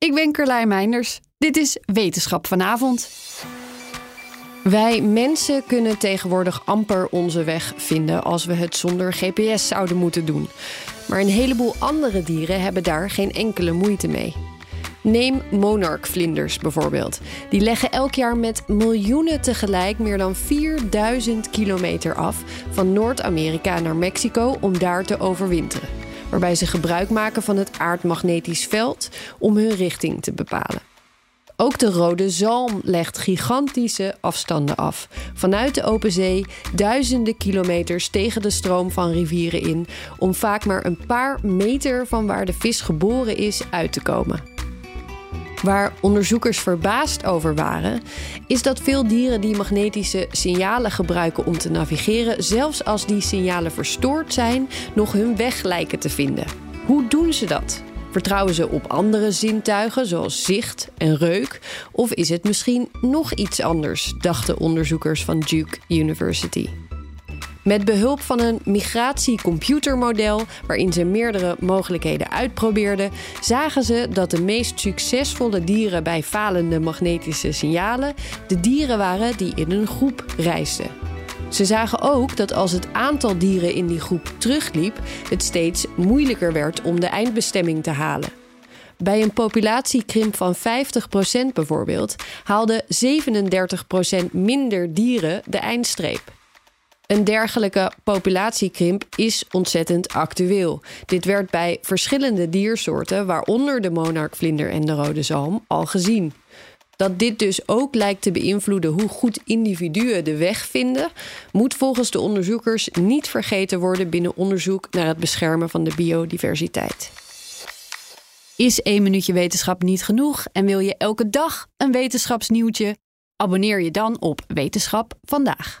Ik ben Carlijn Meinders. Dit is Wetenschap vanavond. Wij mensen kunnen tegenwoordig amper onze weg vinden als we het zonder GPS zouden moeten doen. Maar een heleboel andere dieren hebben daar geen enkele moeite mee. Neem monarchvlinders bijvoorbeeld. Die leggen elk jaar met miljoenen tegelijk meer dan 4000 kilometer af van Noord-Amerika naar Mexico om daar te overwinteren. Waarbij ze gebruik maken van het aardmagnetisch veld om hun richting te bepalen. Ook de rode zalm legt gigantische afstanden af. Vanuit de open zee duizenden kilometers tegen de stroom van rivieren in, om vaak maar een paar meter van waar de vis geboren is uit te komen. Waar onderzoekers verbaasd over waren, is dat veel dieren die magnetische signalen gebruiken om te navigeren, zelfs als die signalen verstoord zijn, nog hun weg lijken te vinden. Hoe doen ze dat? Vertrouwen ze op andere zintuigen, zoals zicht en reuk? Of is het misschien nog iets anders, dachten onderzoekers van Duke University. Met behulp van een migratiecomputermodel waarin ze meerdere mogelijkheden uitprobeerden, zagen ze dat de meest succesvolle dieren bij falende magnetische signalen de dieren waren die in een groep reisden. Ze zagen ook dat als het aantal dieren in die groep terugliep, het steeds moeilijker werd om de eindbestemming te halen. Bij een populatiekrimp van 50% bijvoorbeeld haalden 37% minder dieren de eindstreep. Een dergelijke populatiekrimp is ontzettend actueel. Dit werd bij verschillende diersoorten, waaronder de monarchvlinder en de rode zalm, al gezien. Dat dit dus ook lijkt te beïnvloeden hoe goed individuen de weg vinden, moet volgens de onderzoekers niet vergeten worden binnen onderzoek naar het beschermen van de biodiversiteit. Is één minuutje wetenschap niet genoeg en wil je elke dag een wetenschapsnieuwtje? Abonneer je dan op Wetenschap vandaag.